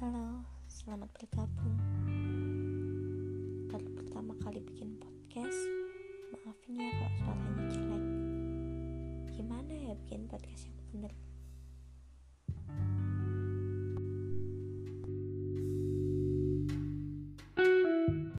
Halo, selamat bergabung. Baru pertama kali bikin podcast. Maafin ya kalau suaranya jelek. Gimana ya bikin podcast yang bener?